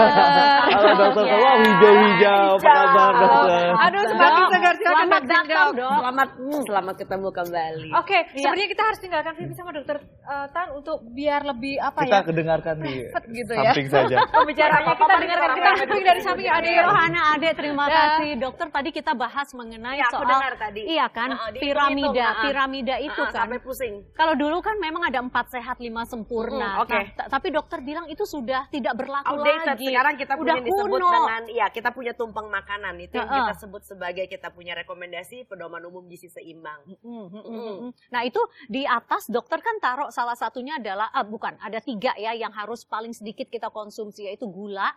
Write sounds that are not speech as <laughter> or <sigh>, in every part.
Halo dokter, wah hijau-hijau, apa kabar dokter? Aduh, semakin segar silakan Selamat datang, Dok. dok. Selamat, hmm, selamat ketemu kembali. Oke, Iya. sebenarnya kita harus tinggalkan Vivi sama dokter eh, Tan untuk biar lebih apa Kita ya? kedengarkan di gitu ya. samping saja. <laughs> Pembicaraannya kita dengarkan kita samping dari samping ada Ade yang Rohana Ade, terima Ya. kasih. Dokter tadi kita bahas mengenai Iya, aku soal dengar tadi. Iya kan, dihitung-hitung, piramida, heeh. piramida itu Ah, kan. Sampai pusing. Kalau dulu kan memang ada empat sehat lima sempurna. Mm, oke. Nah, ta- tapi dokter bilang itu sudah tidak berlaku Outdated. lagi. Sekarang kita punya disebut dengan, ya kita punya tumpeng makanan. Itu yang kita sebut sebagai kita punya rekomendasi pedoman umum gizi seimbang. Mm, mm, mm, mm. Nah itu di atas dokter kan taruh salah satunya adalah ah, bukan ada tiga ya yang harus paling sedikit kita konsumsi yaitu gula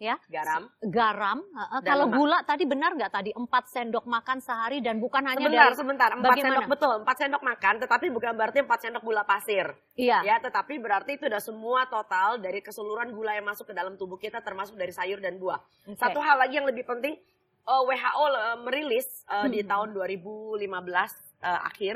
ya Garam. garam. Dan Kalau lemak. gula tadi benar nggak tadi empat sendok makan sehari dan bukan hanya Sebentar, dari sebentar. Empat bagaimana? sendok betul, empat sendok makan, tetapi bukan berarti empat sendok gula pasir. iya Ya, tetapi berarti itu udah semua total dari keseluruhan gula yang masuk ke dalam tubuh kita termasuk dari sayur dan buah. Oke. Satu hal lagi yang lebih penting, eh, WHO eh, merilis di Hmm. tahun 2015 eh, akhir,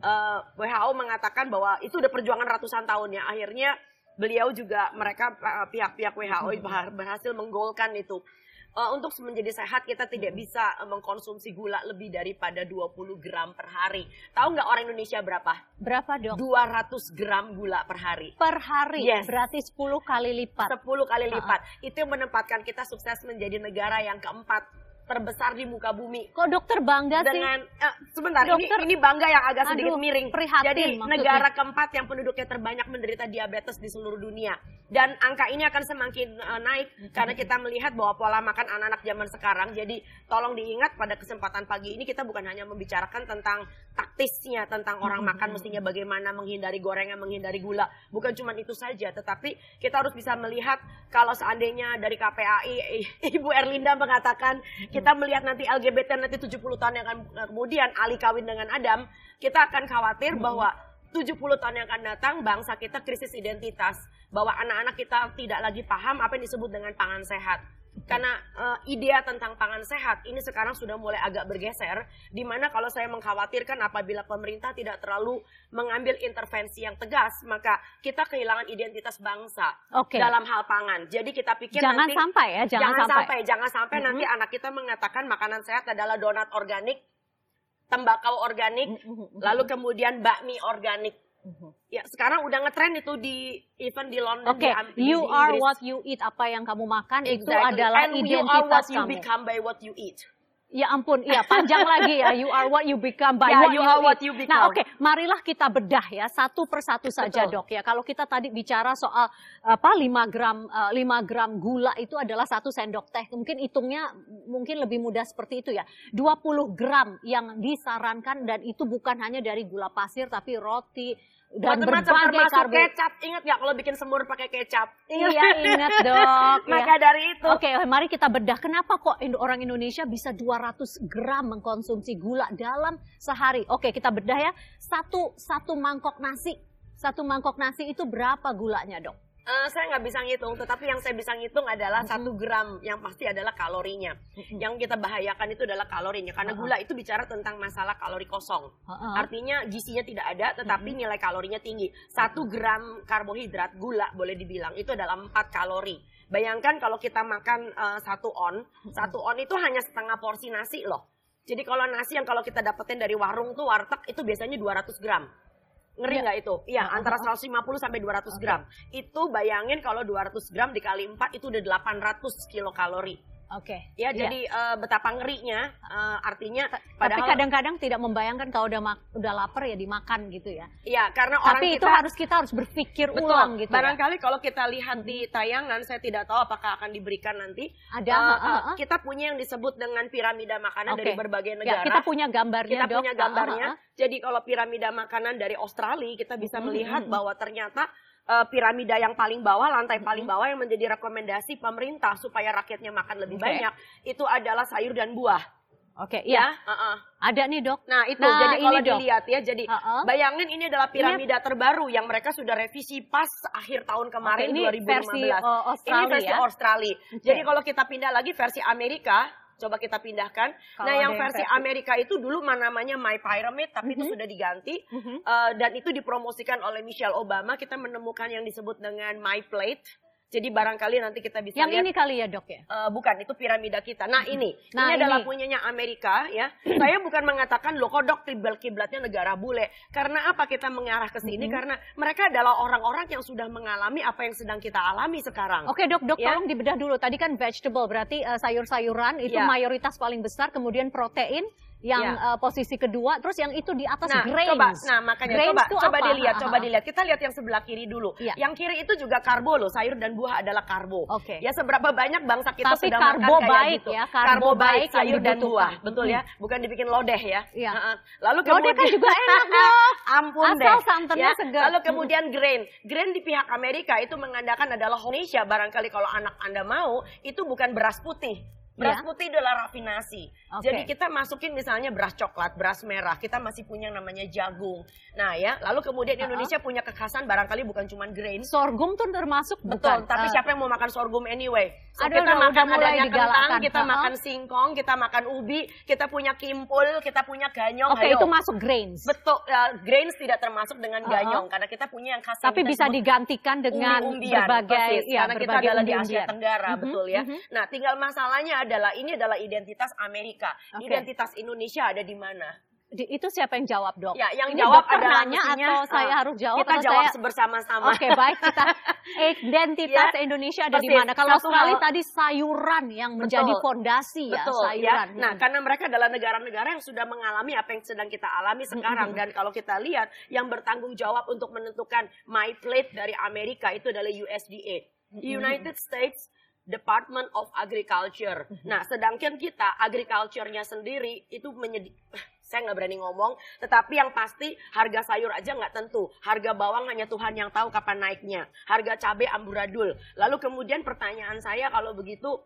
eh, WHO mengatakan bahwa itu udah perjuangan ratusan tahun ya. Akhirnya beliau juga mereka pihak-pihak WHO Hmm. ber- berhasil menggolkan itu. Eh, untuk menjadi sehat kita tidak Hmm. bisa mengkonsumsi gula lebih daripada 20 gram per hari. Tahu nggak orang Indonesia berapa? berapa dok 200 gram gula per hari. per hari Yes. berarti 10 kali lipat 10 kali lipat. Itu yang menempatkan kita sukses menjadi negara yang keempat terbesar di muka bumi. kok dokter bangga sih Dengan eh, sebentar ini Dokter- ini bangga yang agak sedikit Aduh, miring. prihatin Jadi maksudnya. negara keempat yang penduduknya terbanyak menderita diabetes di seluruh dunia. Dan angka ini akan semakin eh, naik karena kita melihat bahwa pola makan anak-anak zaman sekarang. Jadi tolong diingat pada kesempatan pagi ini kita bukan hanya membicarakan tentang taktisnya tentang orang makan mestinya bagaimana menghindari gorengan, menghindari gula. Bukan cuma itu saja, tetapi kita harus bisa melihat kalau seandainya dari KPAI <laughs> Ibu Erlinda mengatakan kita melihat nanti LGBT nanti 70 tahun yang akan kemudian Ali kawin dengan Adam, kita akan khawatir bahwa 70 tahun yang akan datang bangsa kita krisis identitas bahwa anak-anak kita tidak lagi paham apa yang disebut dengan pangan sehat. Karena eh, idea tentang pangan sehat ini sekarang sudah mulai agak bergeser, di mana kalau saya mengkhawatirkan apabila pemerintah tidak terlalu mengambil intervensi yang tegas, maka kita kehilangan identitas bangsa Oke. dalam hal pangan. Jadi kita pikir jangan nanti sampai ya jangan, jangan sampai, sampai, jangan sampai Mhm. nanti anak kita mengatakan makanan sehat adalah donat organik, tembakau organik, Mhm. lalu kemudian bakmi organik. Ya, sekarang udah ngetren itu di even di London Oke, di- you di are Inggris. what you eat. Apa yang kamu makan itu Exactly. adalah And you are what identitas you kamu. become by what you eat. Ya ampun, iya panjang lagi ya. You are what you become by Ya, what you you, are what you become. Nah, oke, marilah kita bedah ya satu persatu saja Betul. dok ya. Kalau kita tadi bicara soal apa 5 gram eh, 5 gram gula itu adalah satu sendok teh. Mungkin hitungnya mungkin lebih mudah seperti itu ya. 20 gram yang disarankan dan itu bukan hanya dari gula pasir tapi roti dan Macam-macam berbagai karbo. kecap. Ingat nggak kalau bikin semur pakai kecap? Iya ingat dok. <laughs> ya. Maka dari itu Oke, mari kita bedah. Kenapa kok orang Indonesia bisa 200 gram mengkonsumsi gula dalam sehari? Oke, kita bedah ya. Satu satu mangkok nasi. Satu mangkok nasi itu berapa gulanya, dok? Eh, saya nggak bisa ngitung, tetapi yang saya bisa ngitung adalah satu gram yang pasti adalah kalorinya. Yang kita bahayakan itu adalah kalorinya, karena gula itu bicara tentang masalah kalori kosong. Artinya gizinya tidak ada, tetapi nilai kalorinya tinggi. Satu gram karbohidrat gula boleh dibilang itu adalah 4 kalori. Bayangkan kalau kita makan eh, satu on, satu on itu hanya setengah porsi nasi loh. Jadi kalau nasi yang kalau kita dapetin dari warung tuh warteg itu biasanya 200 gram. Ngeri Iya. nggak itu? Iya, Uh-uh. antara 150 sampai 200 gram. Itu bayangin kalau 200 gram dikali 4 itu udah 800 kilokalori. Oke. Ya, Iya. jadi eh, betapa ngerinya eh, artinya Tapi padahal kadang-kadang tidak membayangkan kalau udah mak- udah lapar ya dimakan gitu ya. Iya, karena orang Tapi itu kita harus kita harus berpikir Betul. ulang gitu. ya. Barangkali kalau kita lihat di tayangan, saya tidak tahu apakah akan diberikan nanti. Ada, Eh, heeh, eh, heeh. kita punya yang disebut dengan piramida makanan Oke. dari berbagai Ya, negara. kita punya gambarnya, Kita dok. punya gambarnya. Heeh, heeh. Jadi kalau piramida makanan dari Australia, kita bisa Mm-mm, melihat mm-mm. bahwa ternyata eh, piramida yang paling bawah, lantai paling bawah yang menjadi rekomendasi pemerintah supaya rakyatnya makan lebih Oke. banyak, itu adalah sayur dan buah. Oke, iya. heeh. Ada nih, Dok. Nah itu Nah, jadi kalau ini, Dok. dilihat ya, jadi Heeh. bayangin ini adalah piramida terbaru yang mereka sudah revisi pas akhir tahun kemarin Oke, ini 2015. versi, uh, Australia ini versi ya? Australia. Oke. Jadi kalau kita pindah lagi versi Amerika, coba kita pindahkan. Kalau nah yang versi Amerika itu dulu namanya My Pyramid, tapi itu Mhm. sudah diganti Mhm. Eh, dan itu dipromosikan oleh Michelle Obama. Kita menemukan yang disebut dengan My Plate. Jadi barangkali nanti kita bisa Yang lihat ini kali ya dok ya? Eh, bukan itu piramida kita. Nah ini, Nah, ini adalah ini. punyanya Amerika ya. Saya bukan mengatakan loh kodok kiblat kiblatnya negara bule. Karena apa kita mengarah ke sini? Karena mereka adalah orang-orang yang sudah mengalami apa yang sedang kita alami sekarang. Oke dok, dok Ya. tolong dibedah dulu. Tadi kan vegetable berarti eh, sayur-sayuran itu Ya. mayoritas paling besar, kemudian protein yang Ya. eh, posisi kedua, terus yang itu di atas Nah, grains. coba, nah makanya Grains coba, coba apa? dilihat, coba dilihat. Kita lihat yang sebelah kiri dulu. Iya. Yang kiri itu juga karbo loh, sayur dan buah adalah karbo. Oke. Ya seberapa banyak bangsa kita Tapi sudah karbo makan kayak baik gitu. ya, karbo baik yang sayur dan buah, betul ya. Bukan dibikin lodeh ya. Heeh. Lalu Lodeh kemudian kan juga enak <laughs> dok. Ampun Asal deh. santannya segar. Lalu kemudian grain. Grain di pihak Amerika itu mengandalkan adalah Indonesia. Barangkali kalau anak Anda mau, itu bukan beras putih. Beras Ya. putih adalah rafinasi. Oke. Jadi kita masukin misalnya beras coklat, beras merah. Kita masih punya yang namanya jagung. Nah ya, lalu kemudian. Indonesia punya kekhasan barangkali bukan cuma grain. Sorghum tuh termasuk Betul, bukan? tapi Eh, siapa yang mau makan sorghum anyway? So, Aduh, kita makan mulai adanya kentang, kita Uh-uh. makan singkong, kita makan ubi, kita punya kimpul, kita punya ganyong. Oke, hayo. itu masuk grains. Betul, ya, grains tidak termasuk dengan Uh-uh. ganyong karena kita punya yang khas Tapi kita bisa digantikan dengan umbi-umbian, berbagai persis, ya, karena kita berbagai adalah di Asia. Tenggara, Mhm, betul ya. mhm. Nah, tinggal masalahnya adalah ini adalah identitas Amerika. Oke. Identitas Indonesia ada di mana? Di- itu siapa yang jawab dok? Ya, yang Ini jawab adalah nanya mestinya, atau saya uh, harus jawab Kita atau jawab saya bersama-sama. Oke baik kita <laughs> identitas Indonesia ada di mana? Kalau Australia hal- tadi sayuran yang menjadi Betul. fondasi ya Betul sayuran. ya. Nah, Hmm. karena mereka adalah negara-negara yang sudah mengalami apa yang sedang kita alami sekarang Mm-mm. dan kalau kita lihat yang bertanggung jawab untuk menentukan my plate dari Amerika itu adalah USDA. United States Department of Agriculture. Nah, sedangkan kita agriculture-nya sendiri itu menyedi <sighs> saya nggak berani ngomong, tetapi yang pasti harga sayur aja nggak tentu. Harga bawang hanya Tuhan yang tahu kapan naiknya. Harga cabai amburadul. Lalu kemudian pertanyaan saya kalau begitu,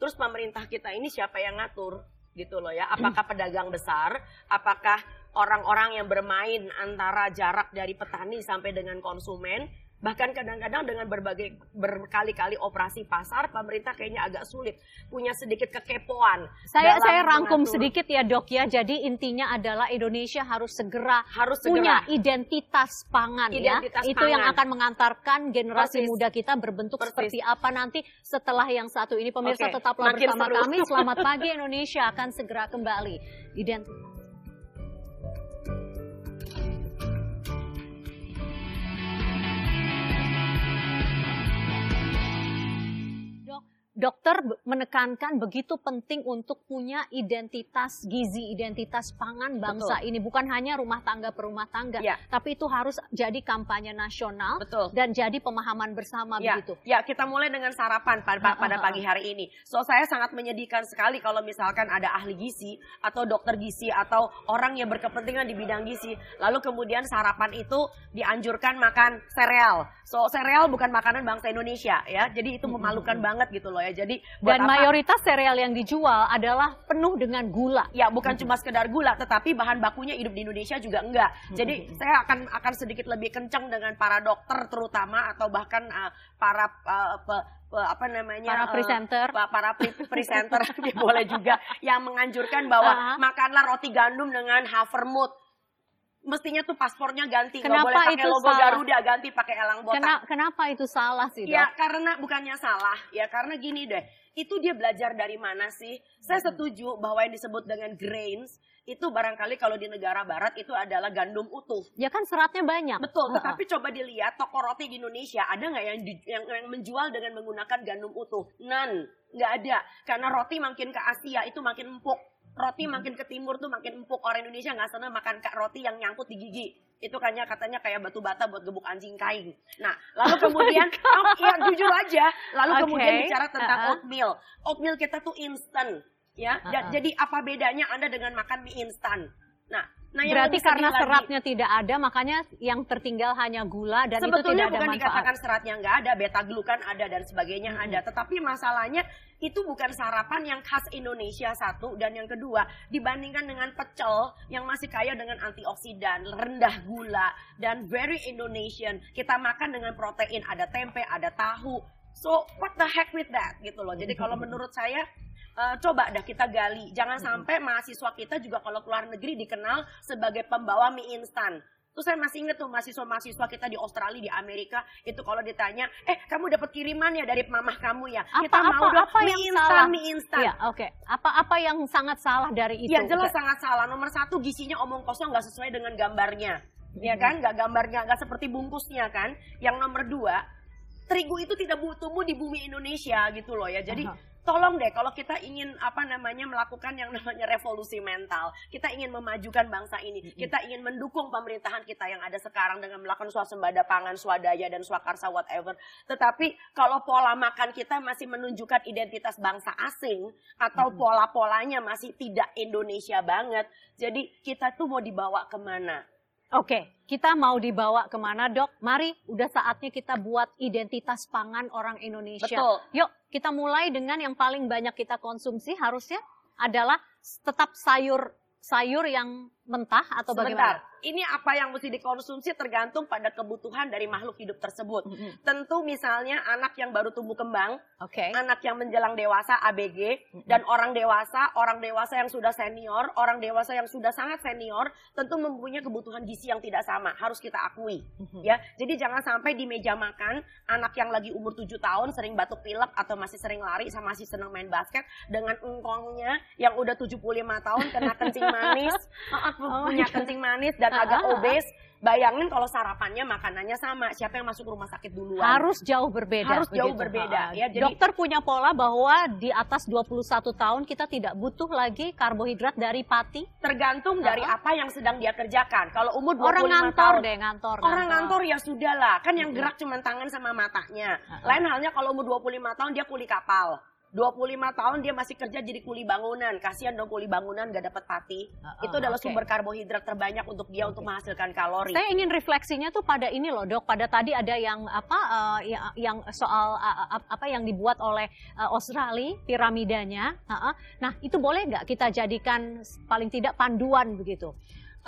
terus pemerintah kita ini siapa yang ngatur? Gitu loh ya. Apakah <clears throat> pedagang besar? Apakah orang-orang yang bermain antara jarak dari petani sampai dengan konsumen? Bahkan kadang-kadang dengan berbagai berkali-kali operasi pasar, pemerintah kayaknya agak sulit punya sedikit kekepoan. Saya saya rangkum mengatur- sedikit ya dok ya. Jadi intinya adalah Indonesia harus segera harus punya segera identitas pangan Identitas ya. Itu yang pangan. akan mengantarkan generasi Persis. muda kita berbentuk Persis. seperti apa nanti setelah yang satu ini. Pemirsa Oke, tetaplah makin bersama seru. kami. Selamat <laughs> pagi Indonesia akan segera kembali. Identitas dokter menekankan begitu penting untuk punya identitas gizi, identitas pangan bangsa ini. Bukan hanya rumah tangga per rumah tangga, Ya. tapi itu harus jadi kampanye nasional Betul. dan jadi pemahaman bersama Ya, begitu. ya kita mulai dengan sarapan pada, pada pagi hari ini. So saya sangat menyedihkan sekali kalau misalkan ada ahli gizi atau dokter gizi atau orang yang berkepentingan di bidang gizi, lalu kemudian sarapan itu dianjurkan makan sereal. So sereal bukan makanan bangsa Indonesia ya, jadi itu memalukan banget gitu loh ya. Jadi buat Dan apa- mayoritas sereal yang dijual adalah penuh dengan gula. Ya bukan cuma sekedar gula, tetapi bahan bakunya hidup di Indonesia juga enggak. Jadi saya akan akan sedikit lebih kencang dengan para dokter terutama atau bahkan uh, para uh, pe- pe- apa namanya Para uh, presenter. pa- para pre- presenter <laughs> boleh juga yang menganjurkan bahwa <laughs> Ah. makanlah roti gandum dengan havermut. Mestinya tuh paspornya ganti, Kenapa boleh pakai logo salah? Garuda, ganti pakai elang botak. Kena- kenapa itu salah sih dok? Ya karena bukannya salah, ya karena gini deh, itu dia belajar dari mana sih? Saya setuju bahwa yang disebut dengan grains itu barangkali kalau di negara barat itu adalah gandum utuh. Ya kan seratnya banyak. Betul, tetapi coba dilihat toko roti di Indonesia ada nggak yang, di- yang yang menjual dengan menggunakan gandum utuh? None, nggak ada. Karena roti makin ke Asia itu makin empuk. Roti makin ke timur tuh makin empuk. Orang Indonesia nggak senang makan kak roti yang nyangkut di gigi. Itu kayaknya katanya kayak batu bata buat gebuk anjing kain. Nah, lalu kemudian, oh, ya jujur aja. Lalu Oke, kemudian bicara tentang uh-uh. oatmeal. Oatmeal kita tuh instan. Ya, Ja- Uh-uh. jadi apa bedanya Anda dengan makan mie instan? Nah, nah Berarti karena lagi- seratnya tidak ada, makanya yang tertinggal hanya gula dan itu Sebetulnya tidak ada bukan manfaat. dikatakan seratnya nggak ada, beta glukan ada dan sebagainya ada. Tetapi masalahnya itu bukan sarapan yang khas Indonesia satu dan yang kedua dibandingkan dengan pecel yang masih kaya dengan antioksidan, rendah gula dan very Indonesian. Kita makan dengan protein, ada tempe, ada tahu. So what the heck with that gitu loh. Jadi kalau menurut saya eh, coba dah kita gali. Jangan sampai mahasiswa kita juga kalau keluar negeri dikenal sebagai pembawa mie instan. Terus saya masih inget tuh mahasiswa-mahasiswa kita di Australia, di Amerika, itu kalau ditanya, eh kamu dapat kiriman ya dari mamah kamu ya? Apa- kita mau apa- dong apa mie yang instan, salah? mie instan. Iya, oke. Apa-apa yang sangat salah dari itu? Ya jelas sangat salah. Nomor satu gisinya omong kosong nggak sesuai dengan gambarnya, ya kan? Nggak gambarnya, nggak seperti bungkusnya kan. Yang nomor dua, terigu itu tidak bu- tumbuh di bumi Indonesia gitu loh ya. Jadi Aha. Tolong deh kalau kita ingin apa namanya melakukan yang namanya revolusi mental, kita ingin memajukan bangsa ini, kita ingin mendukung pemerintahan kita yang ada sekarang dengan melakukan swasembada pangan, swadaya dan swakarsa whatever. Tetapi kalau pola makan kita masih menunjukkan identitas bangsa asing atau pola-polanya masih tidak Indonesia banget, jadi kita tuh mau dibawa ke mana? Oke, kita mau dibawa ke mana dok? Mari, udah saatnya kita buat identitas pangan orang Indonesia. Betul. Yuk, kita mulai dengan yang paling banyak kita konsumsi harusnya adalah tetap sayur sayur yang mentah atau Sebentar, bagaimana? ini apa yang mesti dikonsumsi tergantung pada kebutuhan dari makhluk hidup tersebut. Mm-mm. Tentu misalnya anak yang baru tumbuh kembang, Oke. anak yang menjelang dewasa ABG, dan orang dewasa, orang dewasa yang sudah senior, orang dewasa yang sudah sangat senior, tentu mempunyai kebutuhan gizi yang tidak sama, harus kita akui. Mhm. Ya, jadi jangan sampai di meja makan anak yang lagi umur 7 tahun sering batuk pilek atau masih sering lari sama masih senang main basket dengan engkongnya yang udah 75 tahun kena kencing manis, <laughs> Oh <laughs> punya God. kencing manis dan agak obes. Bayangin kalau sarapannya makanannya sama, siapa yang masuk rumah sakit duluan? Harus jauh berbeda. Harus jauh begitu. berbeda, ya, jadi- Dokter punya pola bahwa di atas 21 tahun kita tidak butuh lagi karbohidrat dari pati. tergantung dari Ah, apa yang sedang dia kerjakan. Kalau umur 25 Orang ngantor tahun, deh, ngantor. Orang ngantor ya sudah lah, kan yang Mm-mm. gerak cuma tangan sama matanya. Lain halnya kalau umur 25 tahun dia kuli kapal. 25 tahun dia masih kerja jadi kuli bangunan. Kasihan dong kuli bangunan gak dapat pati. Uh-uh, Itu adalah oke. sumber karbohidrat terbanyak untuk dia untuk menghasilkan kalori. Saya ingin refleksinya tuh pada ini loh dok, pada tadi ada yang apa ya- yang soal eh, apa yang dibuat oleh eh, Australia piramidanya. Ha-ha. Nah itu boleh nggak kita jadikan paling tidak panduan begitu?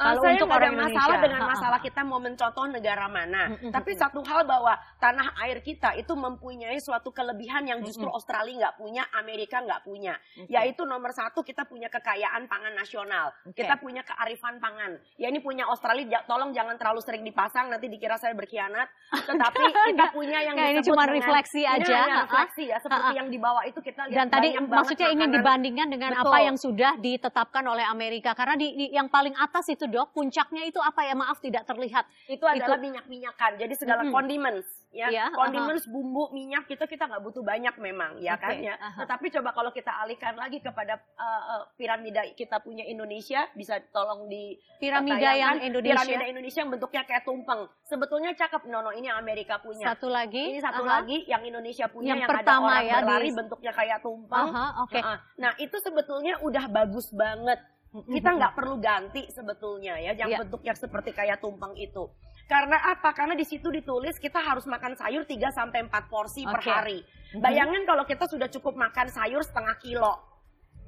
Eh, Kalau saya untuk ada orang masalah Indonesia. dengan masalah kita mau mencontoh negara mana. Tapi satu hal bahwa tanah air kita itu mempunyai suatu kelebihan yang justru. Australia nggak punya, Amerika nggak punya. Yaitu nomor satu kita punya kekayaan pangan nasional. Oke. Kita punya kearifan pangan. Ya ini punya Australia, tolong jangan terlalu sering dipasang nanti dikira saya berkhianat. Tetapi <laughs> kita punya yang Enggak, ini cuma dengan- refleksi Ini aja. hanya Ha-ha. refleksi ya, seperti yang di bawah itu kita lihat Dan tadi maksudnya ingin makanan. dibandingkan dengan Betul. apa yang sudah ditetapkan oleh Amerika karena di, di- yang paling atas itu dok puncaknya itu apa ya maaf tidak terlihat itu adalah minyak-minyakan. Jadi segala Mm-mm. condiments, ya, Iya, condiments, bumbu, minyak kita kita nggak butuh banyak memang, ya Oke, kan ya. aha. Tetapi coba kalau kita alihkan lagi kepada uh, uh, piramida kita punya Indonesia, bisa tolong di piramida yang Indonesia Piramida Indonesia yang bentuknya kayak tumpeng. Sebetulnya cakep, Nono. Ini yang Amerika punya. satu lagi Ini satu aha. lagi yang Indonesia punya Yang yang, pertama ada orang ya, di- berlari bentuknya kayak tumpeng. Aha, oke Heeh. Nah itu sebetulnya udah bagus banget. Kita nggak perlu ganti sebetulnya ya, yang Iya. bentuknya seperti kayak tumpeng itu. Karena apa? Karena di situ ditulis kita harus makan sayur 3 sampai 4 porsi per Oke. hari. Mhm. Bayangin kalau kita sudah cukup makan sayur setengah kilo.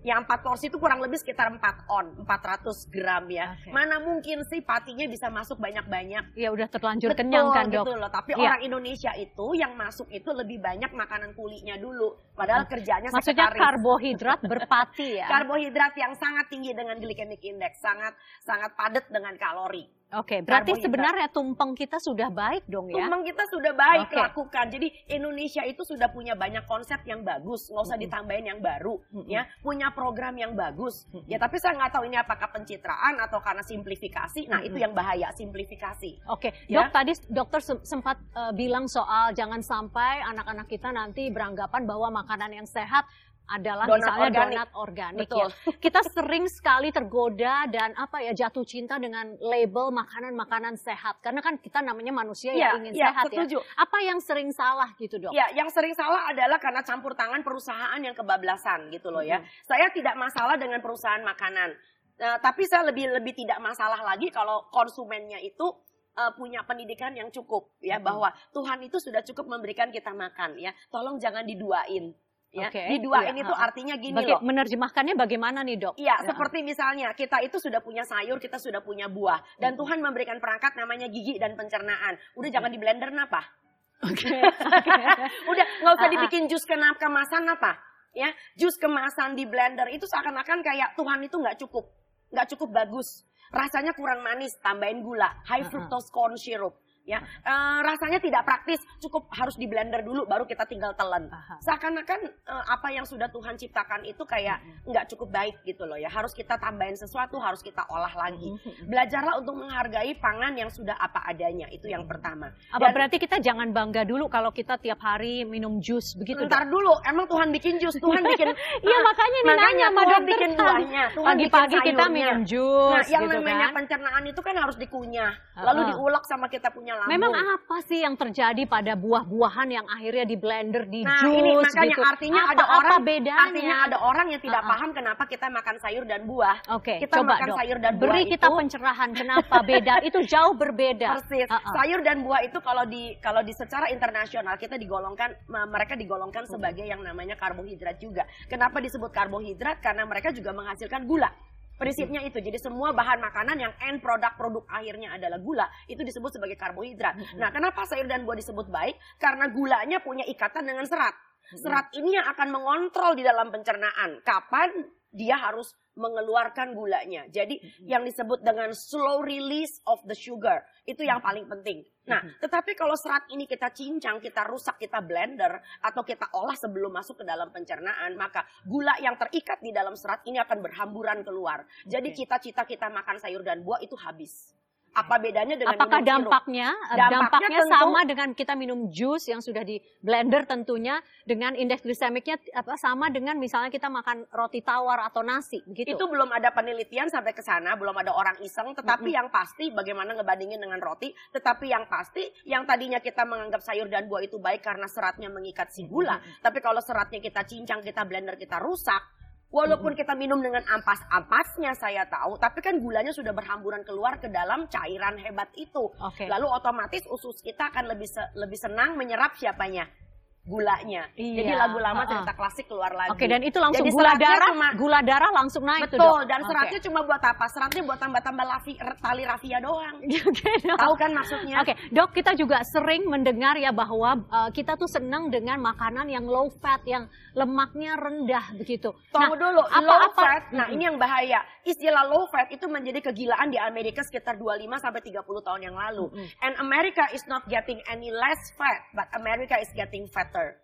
Yang 4 porsi itu kurang lebih sekitar 4 on, 400 gram ya. Oke. Mana mungkin sih patinya bisa masuk banyak-banyak? ya udah terlanjur Betul, kenyang kan dok gitu loh. Tapi Iya. orang Indonesia itu yang masuk itu lebih banyak makanan kulinya dulu. Padahal kerjanya maksudnya sekretaris. karbohidrat berpati ya <laughs> Karbohidrat yang sangat tinggi dengan glycemic index, sangat sangat padat dengan kalori. Oke berarti karbohidrat. sebenarnya tumpeng kita sudah baik dong ya Tumpeng kita sudah baik Oke. lakukan. Jadi Indonesia itu sudah punya banyak konsep yang bagus, nggak usah ditambahin yang baru, ya. Punya program yang bagus, ya. Tapi saya nggak tahu ini apakah pencitraan atau karena simplifikasi. Nah itu yang bahaya simplifikasi. Oke, Ya. dok tadi dokter sem- sempat eh, bilang soal jangan sampai anak-anak kita nanti beranggapan bahwa makanan yang sehat adalah Donat misalnya organik. donat organik Betul. ya. <laughs> Kita sering sekali tergoda dan apa ya jatuh cinta dengan label makanan-makanan sehat karena kan kita namanya manusia Iya, yang ingin iya, sehat setuju. ya. Apa yang sering salah gitu dok? Ya, yang sering salah adalah karena campur tangan perusahaan yang kebablasan gitu loh ya. Mm-hmm. Saya tidak masalah dengan perusahaan makanan, Eh, tapi saya lebih lebih tidak masalah lagi kalau konsumennya itu eh, punya pendidikan yang cukup ya Mm-hmm. bahwa Tuhan itu sudah cukup memberikan kita makan ya. Tolong jangan diduain. Ya, Oke, diduain iya, itu ha-ha. artinya gini Baga- loh. menerjemahkannya bagaimana nih dok? Iya, Ya. seperti misalnya kita itu sudah punya sayur, kita sudah punya buah, dan Mm-hmm. Tuhan memberikan perangkat namanya gigi dan pencernaan. Udah jangan di blender napa? <laughs> Udah nggak usah Ah, ah. dibikin jus kena kemasan apa? Ya, jus kemasan di blender itu seakan-akan kayak Tuhan itu nggak cukup. nggak cukup bagus. Rasanya kurang manis, tambahin gula, high fructose corn syrup. Ya, Eh, rasanya tidak praktis, cukup harus di blender dulu, baru kita tinggal telan. Seakan-akan eh, apa yang sudah Tuhan ciptakan itu kayak nggak cukup baik gitu loh ya. Harus kita tambahin sesuatu, harus kita olah lagi. Belajarlah untuk menghargai pangan yang sudah apa adanya, itu yang pertama. Apa Dan- berarti kita jangan bangga dulu kalau kita tiap hari minum jus begitu? Ntar dulu, emang Tuhan bikin jus, Tuhan bikin. <laughs> Iya makanya nih makanya nanya sama Tuhan bikin buahnya, Pagi-pagi kita minum jus Nah, yang gitu namanya kan. pencernaan itu kan harus dikunyah, lalu diulek sama kita punya lambung. Memang apa sih yang terjadi pada buah-buahan yang akhirnya di blender, di Nah, jus ini makanya gitu? artinya apa, ada orang apa bedanya? artinya ada orang yang tidak Uh-uh. paham kenapa kita makan sayur dan buah. Oke, Kita coba makan dok. sayur dan buah Beri kita itu- pencerahan kenapa beda. Itu jauh berbeda. Persis. Uh-uh. Sayur dan buah itu kalau di kalau di secara internasional kita digolongkan me- mereka digolongkan sebagai yang namanya karbohidrat juga. Kenapa disebut karbohidrat? Karena mereka juga menghasilkan gula. Prinsipnya itu. Jadi semua bahan makanan yang end produk produk akhirnya adalah gula, itu disebut sebagai karbohidrat. Nah, kenapa sayur dan buah disebut baik? Karena gulanya punya ikatan dengan serat. Serat ini yang akan mengontrol di dalam pencernaan. Kapan dia harus mengeluarkan gulanya. Jadi yang disebut dengan slow release of the sugar itu yang paling penting. Nah, tetapi kalau serat ini kita cincang, kita rusak, kita blender atau kita olah sebelum masuk ke dalam pencernaan, maka gula yang terikat di dalam serat ini akan berhamburan keluar. Jadi cita-cita kita makan sayur dan buah itu habis. Apa bedanya dengan Apakah minum dampaknya eh, Dampaknya dampaknya tentu- sama dengan kita minum jus yang sudah di blender tentunya dengan indeks glisemiknya apa sama dengan misalnya kita makan roti tawar atau nasi begitu. Itu belum ada penelitian sampai ke sana, belum ada orang iseng. Tetapi yang pasti, bagaimana ngebandingin dengan roti. Tetapi yang pasti, yang tadinya kita menganggap sayur dan buah itu baik karena seratnya mengikat si gula. Tapi kalau seratnya kita cincang, kita blender, kita rusak. Walaupun kita minum dengan ampas-ampasnya saya tahu, tapi kan gulanya sudah berhamburan keluar ke dalam cairan hebat itu. Oke. Lalu otomatis usus kita akan lebih se- lebih senang menyerap siapanya? Gulanya. Iya, Jadi lagu lama cerita klasik keluar lagi. Oke, dan itu langsung Jadi gula darah, cuma- gula darah langsung naik tuh, Betul, Dok. dan seratnya cuma buat apa? Seratnya buat tambah-tambah lafi, tali rafia doang. <laughs> Dok. Tahu kan maksudnya? Oke, dok kita juga sering mendengar ya bahwa uh, kita tuh senang dengan makanan yang low fat, yang lemaknya rendah begitu. Tunggu dulu, apa- low apa- fat. Nah, ini yang bahaya. Istilah low fat itu menjadi kegilaan di Amerika sekitar 25 sampai 30 tahun yang lalu. Mm-mm. And America is not getting any less fat, but America is getting fatter.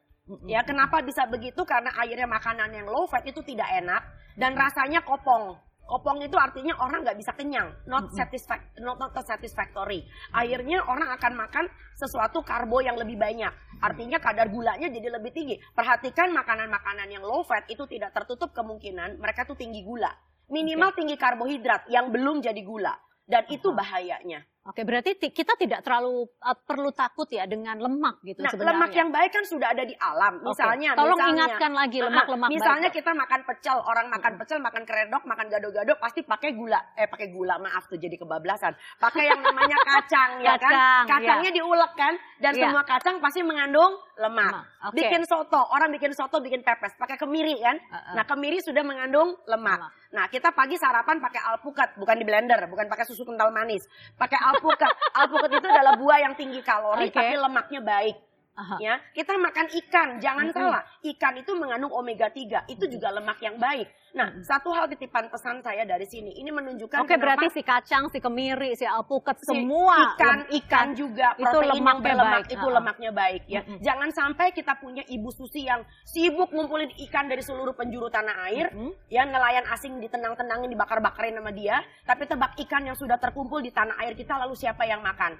Ya, kenapa bisa begitu? Karena akhirnya makanan yang low fat itu tidak enak dan rasanya kopong. Kopong itu artinya orang nggak bisa kenyang, not satisfac- not, not satisfactory. Akhirnya orang akan makan sesuatu karbo yang lebih banyak. Artinya kadar gulanya jadi lebih tinggi. Perhatikan makanan-makanan yang low fat itu tidak tertutup kemungkinan mereka tuh tinggi gula. Minimal tinggi karbohidrat yang belum jadi gula. Dan itu bahayanya. Oke, berarti ti- kita tidak terlalu uh, perlu takut ya dengan lemak gitu Nah, sebenarnya. lemak yang baik kan sudah ada di alam. Oke. Misalnya, Tolong misalnya, ingatkan lagi lemak-lemak Misalnya baik, kita makan pecel, orang makan pecel, makan keredok, makan gado-gado pasti pakai gula. Eh, pakai gula, maaf tuh jadi kebablasan. Pakai yang namanya <laughs> kacang, ya kan? Kacang, Kacangnya diulek kan? Dan Iya. semua kacang pasti mengandung lemak. Lemak, oke. Bikin soto, orang bikin soto, bikin pepes, pakai kemiri kan? Uh-uh. Nah, kemiri sudah mengandung lemak. Lemak. Nah, kita pagi sarapan pakai alpukat, bukan di blender, bukan pakai susu kental manis. Pakai alpukat. <laughs> alpukat itu adalah buah yang tinggi kalori, Oke. tapi lemaknya baik. Aha. Ya, kita makan ikan, jangan salah. Ikan itu mengandung omega 3, itu juga lemak yang baik. Nah, satu hal titipan pesan saya dari sini, ini menunjukkan Oke, kenapa berarti si kacang, si kemiri, si alpukat, si semua ikan lem- ikan juga itu protein yang berlemak baik. itu Ha-ha. lemaknya baik ya. Jangan sampai kita punya ibu susi yang sibuk ngumpulin ikan dari seluruh penjuru tanah air, ya nelayan asing ditenang-tenangin dibakar-bakarin sama dia, tapi tebak ikan yang sudah terkumpul di tanah air kita lalu siapa yang makan?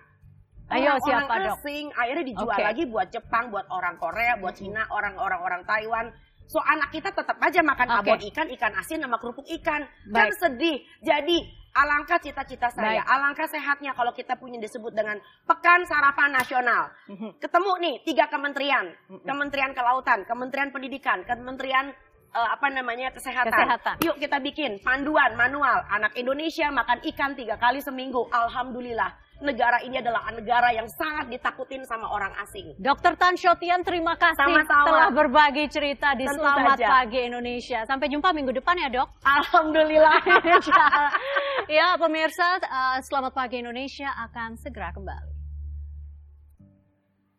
Ayo, Orang-orang siapa, Dok? asing akhirnya dijual Oke. lagi buat Jepang, buat orang Korea, buat Cina, orang-orang orang Taiwan. So anak kita tetap aja makan Oke. abon ikan, ikan asin sama kerupuk ikan. Kan Baik. sedih. Jadi alangkah cita-cita saya, Baik. alangkah sehatnya kalau kita punya disebut dengan pekan sarapan nasional. Mhm. Ketemu nih tiga kementerian, Kementerian Kelautan, Kementerian Pendidikan, Kementerian eh, apa namanya kesehatan. Kesehatan. Yuk kita bikin panduan manual anak Indonesia makan ikan tiga kali seminggu. Alhamdulillah negara ini adalah negara yang sangat ditakutin sama orang asing. Dokter Tan Shotian, terima kasih Sama-sama. telah berbagi cerita di Tentu Selamat saja. Pagi Indonesia. Sampai jumpa minggu depan ya dok. Alhamdulillah. <laughs> ya pemirsa, eh, Selamat Pagi Indonesia akan segera kembali.